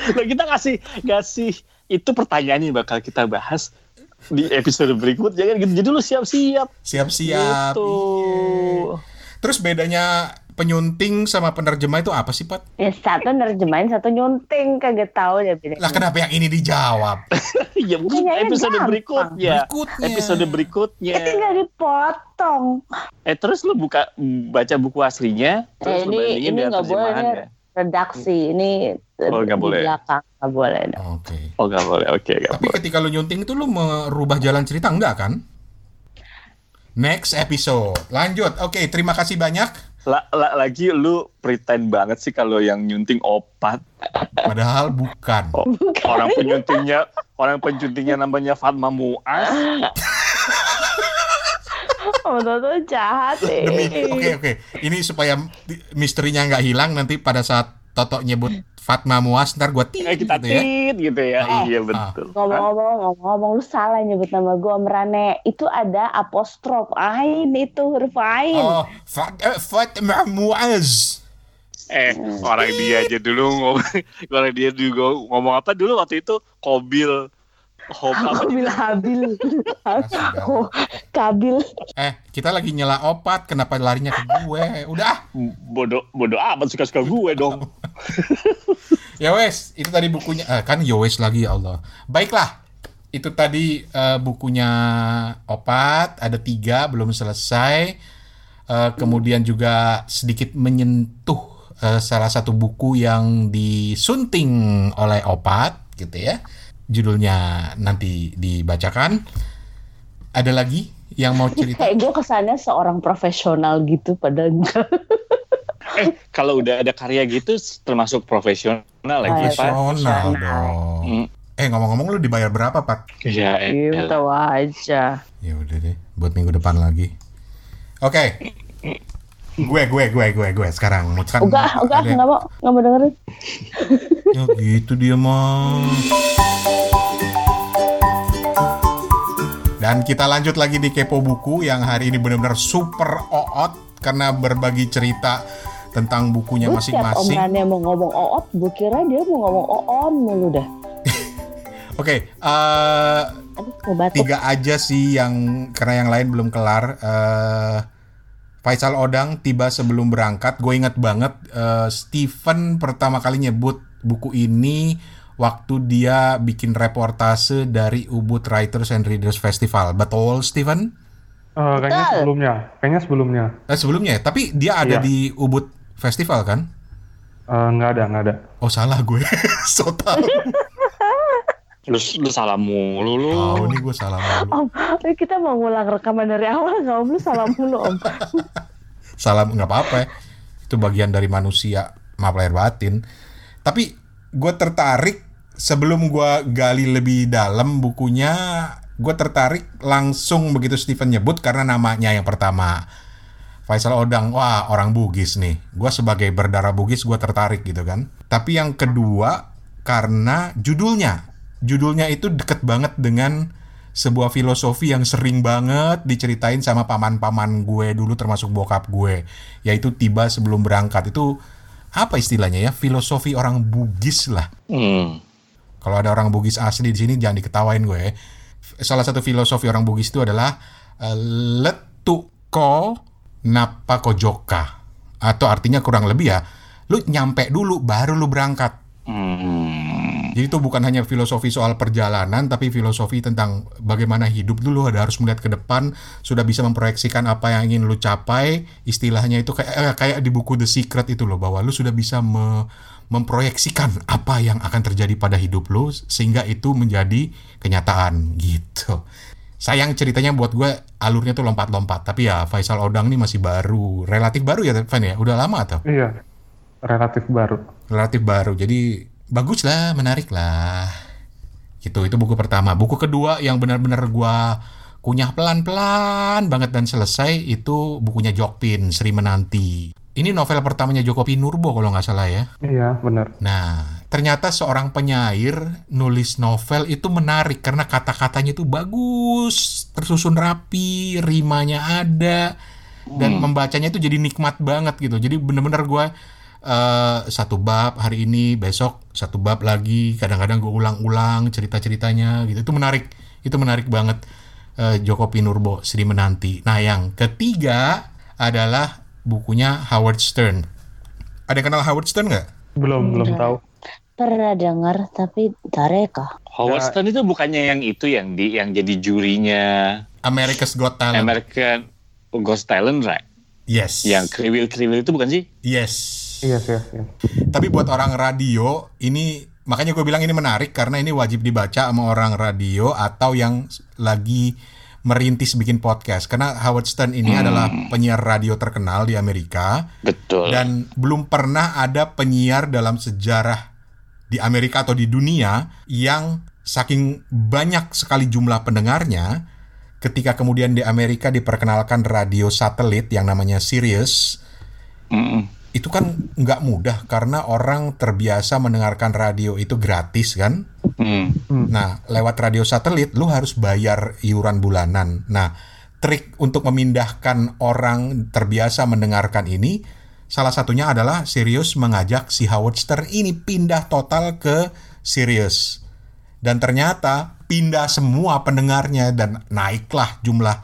Speaker 3: Nah, kita kasih kasih itu pertanyaan yang bakal kita bahas di episode berikutnya kan gitu. Jadi lu siap-siap.
Speaker 1: Siap-siap.
Speaker 3: Gitu.
Speaker 1: Iya. Terus bedanya penyunting sama penerjemah itu apa sih, Pat?
Speaker 5: Ya satu nerjemahin, satu nyunting kagak tahu dia bedanya.
Speaker 1: Lah kenapa yang ini dijawab?
Speaker 3: ya mungkin
Speaker 5: Kayaknya
Speaker 3: episode
Speaker 5: gampang.
Speaker 3: berikutnya.
Speaker 1: Berikutnya.
Speaker 3: Episode berikutnya.
Speaker 5: Eh, tinggal dipotong.
Speaker 3: Eh terus lu buka baca buku aslinya, terus
Speaker 5: Eh,
Speaker 3: lu
Speaker 5: ini
Speaker 3: bandingin
Speaker 5: ini
Speaker 3: dengan
Speaker 5: nggak boleh ini redaksi ini
Speaker 3: Oh, nggak boleh.
Speaker 5: belakang nggak boleh.
Speaker 1: Oke.
Speaker 3: Oh nggak boleh, oke nggak
Speaker 1: Tapi
Speaker 3: boleh.
Speaker 1: ketika lu nyunting itu lu merubah jalan cerita enggak kan? Next episode. Lanjut. Oke, terima kasih banyak.
Speaker 3: La- la- lagi lu pretend banget sih kalau yang nyunting opat.
Speaker 1: Padahal bukan.
Speaker 3: Oh, orang penyuntingnya, orang penyuntingnya namanya Fatma.
Speaker 5: Oh, tuh jahat
Speaker 1: Demi
Speaker 5: eh.
Speaker 1: oke oke. Ini supaya misterinya nggak hilang nanti pada saat Toto nyebut Fatma Muas ntar gua tit
Speaker 3: Eh, kita
Speaker 1: gitu ya.
Speaker 3: tit gitu ya.
Speaker 1: Ah,
Speaker 3: iya
Speaker 1: ah.
Speaker 3: betul.
Speaker 5: Ngomong-ngomong, ngomong-ngomong, lu salah nyebut nama gue Omrane. Itu ada apostrof ain itu huruf ain.
Speaker 1: Oh, Fat, eh, Fatma Muaz.
Speaker 3: Eh, orang dia aja dulu ngomong, orang dia juga ngomong apa dulu waktu itu Kobil.
Speaker 5: Aku bilang Habil. Oh, Kabil.
Speaker 1: Eh, kita lagi nyela opat, kenapa larinya ke gue? Udah.
Speaker 3: bodoh bodoh amat suka-suka gue dong.
Speaker 1: Ya wes, itu tadi bukunya. Eh, kan ya wes lagi ya Allah. Baiklah, itu tadi eh, bukunya opat. Ada tiga, belum selesai. Eh, kemudian juga sedikit menyentuh eh, salah satu buku yang disunting oleh opat, gitu ya. Judulnya nanti dibacakan. Ada lagi yang mau cerita?
Speaker 5: Kayak gue kesannya seorang profesional gitu padahal.
Speaker 3: Eh, kalau udah ada karya gitu termasuk profesional lagi, Pak.
Speaker 1: Profesional dong.
Speaker 3: Hmm.
Speaker 1: Eh ngomong-ngomong lu dibayar berapa, Pat?
Speaker 3: Ya,
Speaker 5: Gitu tahu aja.
Speaker 1: Ya udah deh, buat minggu depan lagi. Oke. Gue, gue, gue, gue, gue sekarang. Kan
Speaker 5: Enggak, enggak,
Speaker 1: ada-
Speaker 5: enggak mau, enggak mau dengerin.
Speaker 1: Ya gitu dia mah. Dan kita lanjut lagi di Kepo Buku yang hari ini benar-benar super oot karena berbagi cerita tentang bukunya masing-masing.
Speaker 5: omongannya mau ngomong oot, gue kira dia mau ngomong oon mulu dah.
Speaker 1: Oke, eh,
Speaker 5: Aduh, mau batuk.
Speaker 1: tiga aja sih yang karena yang lain belum kelar. Eh, Faisal Odang tiba sebelum berangkat. Gue inget banget eh, Steven pertama kali nyebut buku ini waktu dia bikin reportase dari Ubud Writers and Readers Festival. Betul, Steven?
Speaker 4: Eh, kayaknya
Speaker 5: Betul.
Speaker 4: sebelumnya, kayaknya sebelumnya.
Speaker 1: Eh, sebelumnya, ya? tapi dia ada
Speaker 4: Iya.
Speaker 1: di Ubud Festival kan?
Speaker 4: Eh, nggak ada, nggak ada.
Speaker 1: Oh salah gue, so tau.
Speaker 3: Lu, lu salah mulu lu.
Speaker 1: Tahu nih gue salah mulu.
Speaker 5: Om, eh, kita mau ngulang rekaman dari awal nggak om? Lu salah mulu om.
Speaker 1: Salah nggak apa-apa ya. Itu bagian dari manusia, maaf lahir batin. Tapi gue tertarik sebelum gue gali lebih dalam bukunya, gue tertarik langsung begitu Steven nyebut karena namanya yang pertama. Faisal Odang, wah orang Bugis nih. Gue sebagai berdarah Bugis gue tertarik gitu kan. Tapi yang kedua karena judulnya, judulnya itu deket banget dengan sebuah filosofi yang sering banget diceritain sama paman-paman gue dulu termasuk bokap gue, yaitu tiba sebelum berangkat itu apa istilahnya ya filosofi orang Bugis lah.
Speaker 3: Hmm.
Speaker 1: Kalau ada orang Bugis asli di sini jangan diketawain gue. Salah satu filosofi orang Bugis itu adalah eh, letuko napakojoka atau artinya kurang lebih ya lu nyampe dulu baru lu berangkat.
Speaker 3: Hmm.
Speaker 1: Jadi itu bukan hanya filosofi soal perjalanan tapi filosofi tentang bagaimana hidup dulu ada harus melihat ke depan sudah bisa memproyeksikan apa yang ingin lu capai istilahnya itu kayak eh, kayak di buku The Secret itu loh bahwa lu sudah bisa me- memproyeksikan apa yang akan terjadi pada hidup lu sehingga itu menjadi kenyataan gitu. Sayang ceritanya buat gue alurnya tuh lompat-lompat. Tapi ya Faisal Odang nih masih baru. Relatif baru ya Van ya? Udah lama atau
Speaker 4: Iya, relatif baru.
Speaker 1: relatif baru. Jadi bagus lah menarik lah. Gitu itu buku pertama. Buku kedua yang benar-benar gua kunyah pelan-pelan banget dan selesai itu bukunya Jokpin Sri Menanti ini novel pertamanya Joko Pinurbo kalau nggak salah ya
Speaker 4: Iya, benar.
Speaker 1: Nah, ternyata seorang penyair nulis novel itu menarik karena kata-katanya itu bagus, tersusun rapi, rimanya ada, dan membacanya itu jadi nikmat banget gitu. Jadi bener-bener gue eh, satu bab hari ini, besok satu bab lagi, kadang-kadang gue ulang-ulang cerita-ceritanya gitu. Itu menarik, itu menarik banget. eh, Joko Pinurbo, Sri Menanti. Nah, yang ketiga adalah bukunya Howard Stern. Ada yang kenal Howard Stern nggak?
Speaker 4: Belum, belum tahu.
Speaker 5: Pernah dengar tapi tareka.
Speaker 3: Howard. Stern itu bukannya yang itu yang di yang jadi jurinya
Speaker 1: America's Got Talent.
Speaker 3: American Ghost Talent, right?
Speaker 1: yes.
Speaker 3: Yang kriwil-kriwil itu bukan sih?
Speaker 1: Yes.
Speaker 4: Iya, iya, iya.
Speaker 1: Tapi buat orang radio ini makanya gue bilang ini menarik karena ini wajib dibaca sama orang radio atau yang lagi merintis bikin podcast karena Howard Stern ini adalah penyiar radio terkenal di Amerika
Speaker 3: Betul.
Speaker 1: dan belum pernah ada penyiar dalam sejarah di Amerika atau di dunia yang saking banyak sekali jumlah pendengarnya ketika kemudian di Amerika diperkenalkan radio satelit yang namanya Sirius
Speaker 3: Mm-mm.
Speaker 1: itu kan nggak mudah karena orang terbiasa mendengarkan radio itu gratis kan
Speaker 3: Hmm.
Speaker 1: Nah, lewat radio satelit lu harus bayar iuran bulanan. Nah, trik untuk memindahkan orang terbiasa mendengarkan ini salah satunya adalah Sirius mengajak si Howard Stern ini pindah total ke Sirius. Dan ternyata pindah semua pendengarnya dan naiklah jumlah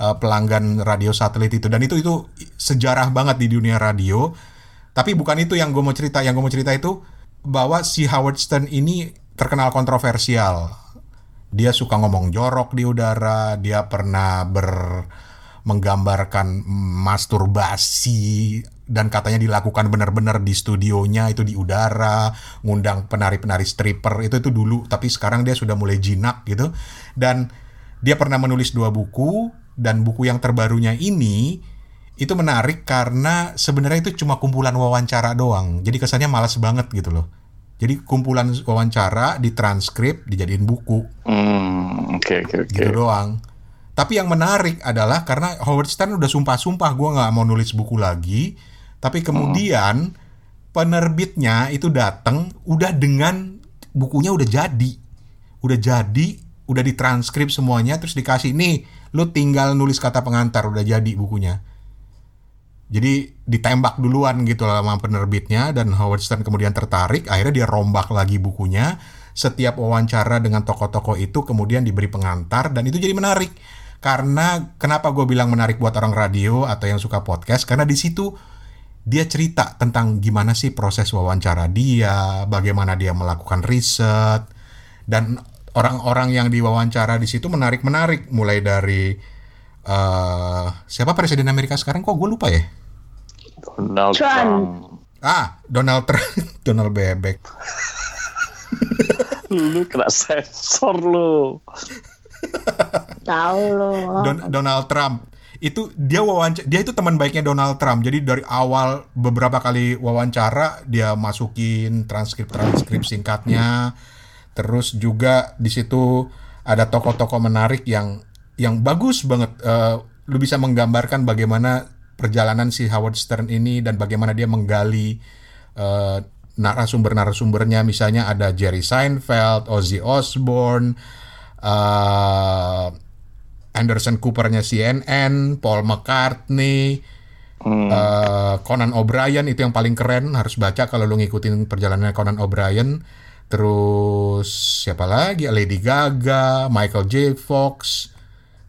Speaker 1: uh, pelanggan radio satelit itu dan itu itu sejarah banget di dunia radio. Tapi bukan itu yang gue mau cerita. Yang gue mau cerita itu bahwa si Howard Stern ini terkenal kontroversial. Dia suka ngomong jorok di udara, dia pernah ber menggambarkan masturbasi dan katanya dilakukan benar-benar di studionya itu di udara, ngundang penari-penari stripper itu itu dulu, tapi sekarang dia sudah mulai jinak gitu. Dan dia pernah menulis dua buku dan buku yang terbarunya ini itu menarik karena sebenarnya itu cuma kumpulan wawancara doang. Jadi kesannya malas banget gitu loh. Jadi kumpulan wawancara ditranskrip dijadiin buku
Speaker 3: Hmm, Oke oke oke.
Speaker 1: gitu doang. Tapi yang menarik adalah karena Howard Stern udah sumpah-sumpah gue nggak mau nulis buku lagi. Tapi kemudian penerbitnya itu datang udah dengan bukunya udah jadi, udah jadi, udah ditranskrip semuanya terus dikasih nih, lu tinggal nulis kata pengantar udah jadi bukunya. Jadi ditembak duluan gitu sama penerbitnya dan Howard Stern kemudian tertarik, akhirnya dia rombak lagi bukunya. Setiap wawancara dengan tokoh-tokoh itu kemudian diberi pengantar dan itu jadi menarik. Karena kenapa gue bilang menarik buat orang radio atau yang suka podcast? Karena di situ dia cerita tentang gimana sih proses wawancara dia, bagaimana dia melakukan riset, dan orang-orang yang diwawancara di situ menarik-menarik, mulai dari eh siapa presiden Amerika sekarang? Kok gue lupa ya?
Speaker 3: Donald
Speaker 5: Trump.
Speaker 3: Trump.
Speaker 1: Ah, Donald Trump, Donald Bebek.
Speaker 3: lu kena sensor lu.
Speaker 5: Tahu loh.
Speaker 1: Don- Donald Trump itu dia wawancara dia itu teman baiknya Donald Trump jadi dari awal beberapa kali wawancara dia masukin transkrip transkrip singkatnya terus juga di situ ada tokoh-tokoh menarik yang yang bagus banget Eh, lu bisa menggambarkan bagaimana perjalanan si Howard Stern ini dan bagaimana dia menggali eh, narasumber-narasumbernya misalnya ada Jerry Seinfeld, Ozzy Osbourne, eh, Anderson Coopernya CNN, Paul McCartney,
Speaker 3: Hmm.
Speaker 1: eh, Conan O'Brien itu yang paling keren harus baca kalau lu ngikutin perjalanan Conan O'Brien. Terus siapa lagi? Lady Gaga, Michael J. Fox,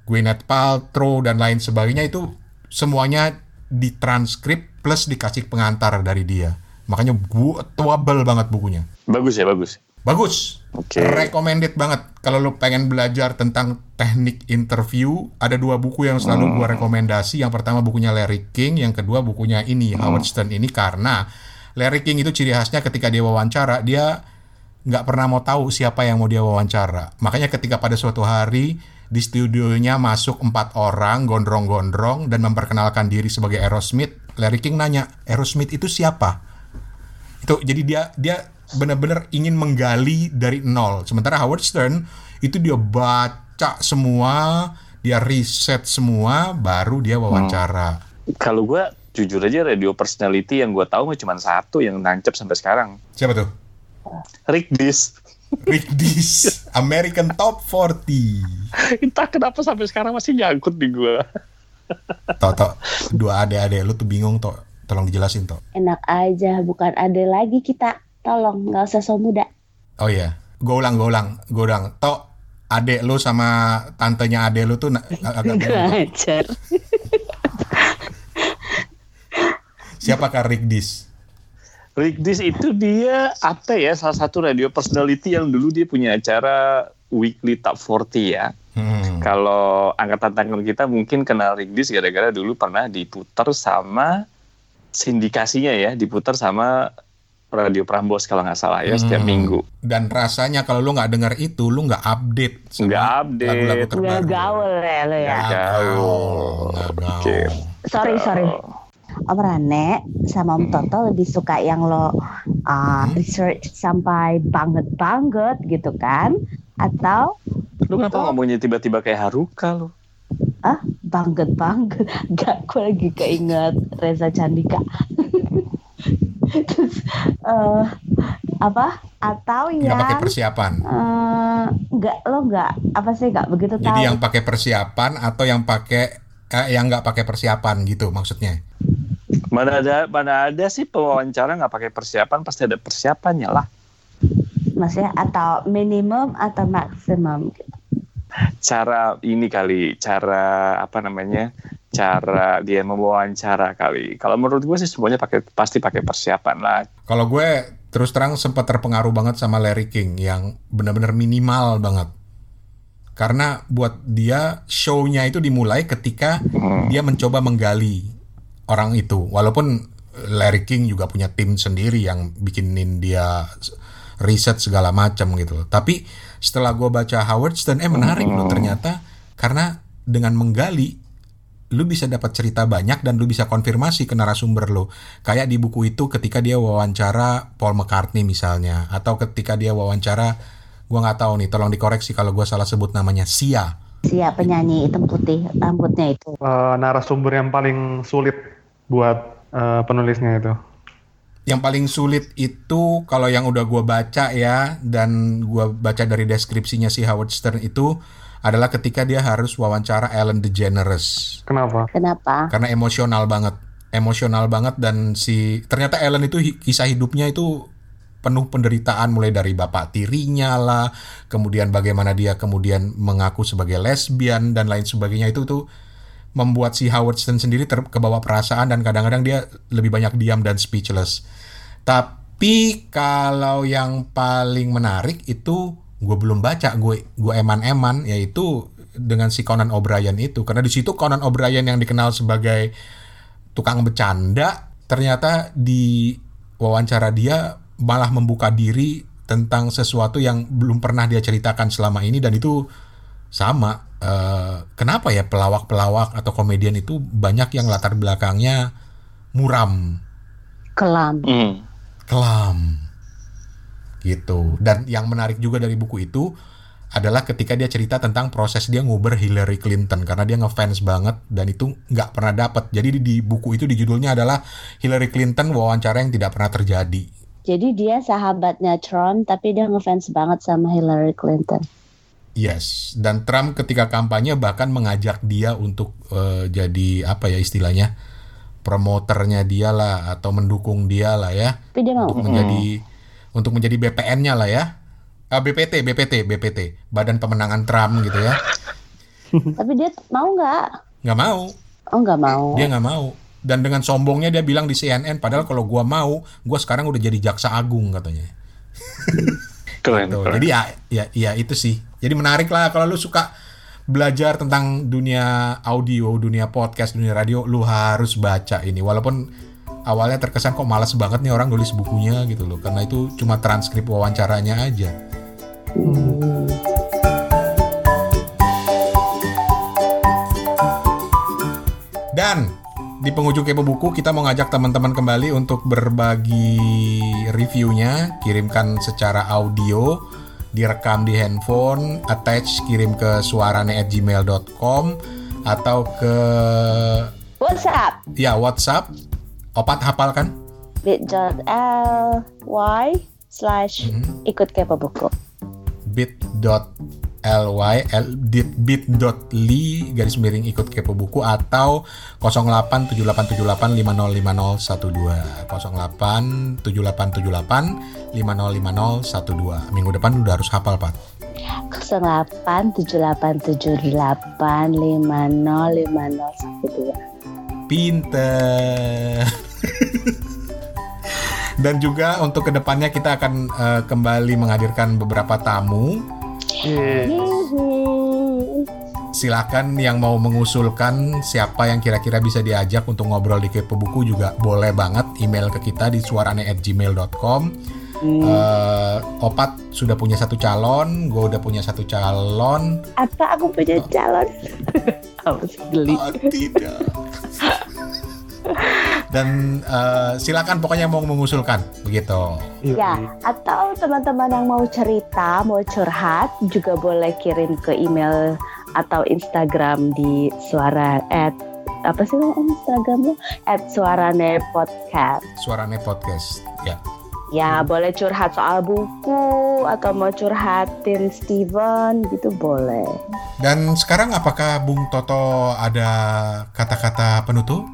Speaker 1: Gwyneth Paltrow dan lain sebagainya itu semuanya ditranskrip plus dikasih pengantar dari dia. Makanya gua tebel banget bukunya.
Speaker 3: Bagus ya, bagus.
Speaker 1: Bagus.
Speaker 3: Oke.
Speaker 1: Recommended banget. Kalau lu pengen belajar tentang teknik interview, ada dua buku yang selalu gua rekomendasi. Yang pertama bukunya Larry King, yang kedua bukunya ini Howard Stern ini karena Larry King itu ciri khasnya ketika dia wawancara, dia nggak pernah mau tahu siapa yang mau dia wawancara. Makanya ketika pada suatu hari di studionya masuk empat orang gondrong-gondrong dan memperkenalkan diri sebagai Aerosmith, Larry King nanya, Aerosmith itu siapa? itu jadi dia dia benar-benar ingin menggali dari nol sementara Howard Stern itu dia baca semua dia riset semua baru dia wawancara
Speaker 3: Kalau gue jujur aja radio personality yang gue tahu mah cuma satu yang nancep sampai sekarang.
Speaker 1: siapa tuh
Speaker 3: Rick Dis.
Speaker 1: Rick Dees American Top 40
Speaker 3: Entah kenapa sampai sekarang masih nyangkut di gue.
Speaker 1: toh toh dua adik-adik lu tuh bingung toh tolong dijelasin toh
Speaker 5: Enak aja, bukan ada lagi kita. Tolong, nggak usah so muda.
Speaker 1: oh iya gue ulang gue ulang gue ulang toh adek lu sama tantenya adek lu tuh agak.
Speaker 5: Ngajar.
Speaker 1: siapakah Rick Dees
Speaker 3: Rick Dis itu dia apa ya salah satu radio personality yang dulu dia punya acara weekly top 40 ya.
Speaker 1: hmm.
Speaker 3: Kalau angkatan tangan kita mungkin kenal Rick Dis gara-gara dulu pernah diputar sama sindikasinya ya, diputar sama Radio Prambos kalau nggak salah ya setiap
Speaker 1: Hmm.
Speaker 3: minggu.
Speaker 1: Dan rasanya kalau lu nggak dengar itu, lu nggak update
Speaker 3: Nggak update.
Speaker 1: lagu-lagu terbaru.
Speaker 5: Nggak gaul ya lo ya.
Speaker 1: Nggak gaul, nggak gaul.
Speaker 3: Oke.
Speaker 5: Sorry, sorry. Om Rane sama Om Toto lebih suka yang lo uh, research sampai banget-banget gitu kan? Atau
Speaker 3: Lu kenapa ngomongnya tiba-tiba kayak Haruka lu?
Speaker 5: ah banget-banget? Gak, gue lagi keinget Reza Candika. Terus eh, apa? Atau
Speaker 1: Nggak pakai
Speaker 5: yang
Speaker 1: persiapan.
Speaker 5: eh, nggak lo nggak apa sih nggak begitu tahu?
Speaker 1: Jadi yang pakai persiapan atau yang pakai eh, yang nggak pakai persiapan gitu maksudnya.
Speaker 3: Mana ada mana ada sih pewawancara nggak pakai persiapan pasti ada persiapannya lah.
Speaker 5: Maksudnya atau minimum atau maksimum? gitu.
Speaker 3: Cara ini kali, cara apa namanya? Cara dia mewawancara kali. Kalau menurut gue sih semuanya pakai pasti pakai persiapan lah.
Speaker 1: Kalau gue terus terang sempat terpengaruh banget sama Larry King yang benar-benar minimal banget. Karena buat dia show-nya itu dimulai ketika
Speaker 3: Hmm.
Speaker 1: dia mencoba menggali orang itu. Walaupun Larry King juga punya tim sendiri yang bikinin dia riset segala macam gitu. loh. Tapi setelah gue baca Howard Stern, eh menarik loh ternyata karena dengan menggali lu bisa dapat cerita banyak dan lu bisa konfirmasi ke narasumber lu. Kayak di buku itu ketika dia wawancara Paul McCartney misalnya atau ketika dia wawancara gua nggak tahu nih, tolong dikoreksi kalau gua salah sebut namanya Sia.
Speaker 5: Siapa penyanyi hitam putih rambutnya itu?
Speaker 4: Eh, narasumber yang paling sulit buat eh, penulisnya itu.
Speaker 1: Yang paling sulit itu kalau yang udah gua baca ya dan gua baca dari deskripsinya si Howard Stern itu adalah ketika dia harus wawancara Ellen DeGeneres.
Speaker 4: Kenapa?
Speaker 5: Kenapa?
Speaker 1: karena emosional banget emosional banget dan si ternyata Ellen itu kisah hidupnya itu penuh penderitaan mulai dari bapak tirinya lah kemudian bagaimana dia kemudian mengaku sebagai lesbian dan lain sebagainya itu tuh membuat si Howard Stern sendiri ter- kebawa perasaan dan kadang-kadang dia lebih banyak diam dan speechless tapi kalau yang paling menarik itu gue belum baca gue gue eman-eman yaitu dengan si Conan O'Brien itu karena di situ Conan O'Brien yang dikenal sebagai tukang bercanda ternyata di wawancara dia malah membuka diri tentang sesuatu yang belum pernah dia ceritakan selama ini dan itu sama. Eh, kenapa ya pelawak-pelawak atau komedian itu banyak yang latar belakangnya muram,
Speaker 5: Kelam.
Speaker 3: Hmm.
Speaker 1: kelam, gitu. Dan yang menarik juga dari buku itu adalah ketika dia cerita tentang proses dia nguber Hillary Clinton karena dia ngefans banget dan itu nggak pernah dapet. Jadi di, di buku itu di judulnya adalah Hillary Clinton wawancara yang tidak pernah terjadi.
Speaker 5: Jadi dia sahabatnya Trump tapi dia ngefans banget sama Hillary Clinton.
Speaker 1: Yes, dan Trump ketika kampanye bahkan mengajak dia untuk eh, jadi apa ya istilahnya promoternya dia lah atau mendukung dia lah ya
Speaker 5: Tapi dia mau.
Speaker 1: untuk menjadi untuk menjadi BPN-nya lah ya. Ah, BPT, BPT, BPT, Badan Pemenangan Trump gitu ya.
Speaker 5: Tapi dia mau nggak?
Speaker 1: Nggak mau,
Speaker 5: Oh nggak mau.
Speaker 1: dia nggak mau. Dan dengan sombongnya dia bilang di CNN, padahal kalau gua mau, gua sekarang udah jadi jaksa agung katanya.
Speaker 3: Keren. Keren.
Speaker 1: jadi ya, ya, ya itu sih. Jadi menarik lah kalau lu suka belajar tentang dunia audio, dunia podcast, dunia radio, lu harus baca ini. Walaupun awalnya terkesan kok malas banget nih orang nulis bukunya gitu loh, karena itu cuma transkrip wawancaranya aja. Dan di penghujung kepo buku kita mau ngajak teman-teman kembali untuk berbagi reviewnya, kirimkan secara audio, direkam di handphone, attach kirim ke suarane@gmail.com atau ke
Speaker 5: WhatsApp
Speaker 1: ya WhatsApp. Opat hafal kan?
Speaker 5: bit.ly slash
Speaker 1: Mhm.
Speaker 5: ikut kepo buku.
Speaker 1: bit.ly l- bit- bit.ly garis miring ikut kepo buku atau 087878505012 087878505012 minggu depan udah harus hafal Pak.
Speaker 5: 087878505012.
Speaker 1: pinter. Dan juga untuk ke depannya kita akan eh, kembali menghadirkan beberapa tamu
Speaker 5: Hihi.
Speaker 1: silakan yang mau mengusulkan siapa yang kira-kira bisa diajak untuk ngobrol di Kepo Buku juga boleh banget email ke kita di suarane@gmail.com. Eh, Opat sudah punya satu calon, gue udah punya satu calon.
Speaker 5: Apa aku punya calon? Apa sih geli?
Speaker 1: Oh, tidak. Dan eh, silakan pokoknya mau mengusulkan begitu.
Speaker 4: Yuk,
Speaker 5: Ya, atau teman-teman yang mau cerita, mau curhat juga boleh kirim ke email atau Instagram di suara at apa sih nama Instagramnya? At suarane podcast.
Speaker 1: Suarane podcast. Ya.
Speaker 5: Ya, boleh curhat soal buku atau mau curhatin Steven gitu boleh.
Speaker 1: Dan sekarang apakah Bung Toto ada kata-kata penutup?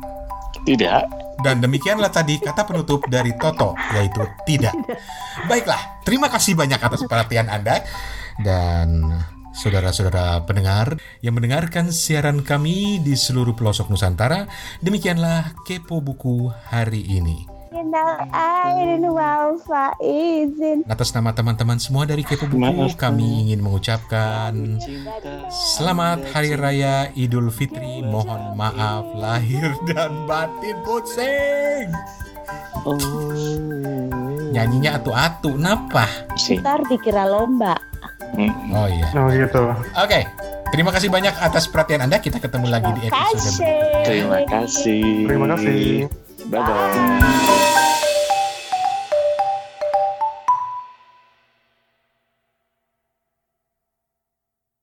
Speaker 3: Tidak.
Speaker 1: Dan demikianlah tadi kata penutup dari Toto, yaitu tidak. Baiklah, terima kasih banyak atas perhatian Anda. Dan saudara-saudara pendengar yang mendengarkan siaran kami di seluruh pelosok Nusantara, demikianlah Kepo Buku hari ini.
Speaker 2: Minal aidin wal faizin.
Speaker 1: Atas nama teman-teman semua dari Kepo Buku,
Speaker 3: Maaf.
Speaker 1: kami ingin mengucapkan Selamat Hari Raya Idul Fitri. Mohon maaf lahir dan batin pusing.
Speaker 3: Oh.
Speaker 1: Nyanyinya atu-atu, napa?
Speaker 5: Ntar dikira lomba.
Speaker 3: Hmm.
Speaker 1: Oh iya.
Speaker 4: Oh gitu.
Speaker 1: Oke, terima kasih banyak atas perhatian Anda. Kita ketemu lagi di episode berikutnya.
Speaker 3: Terima kasih.
Speaker 4: Terima kasih.
Speaker 3: Bye-bye. Bye.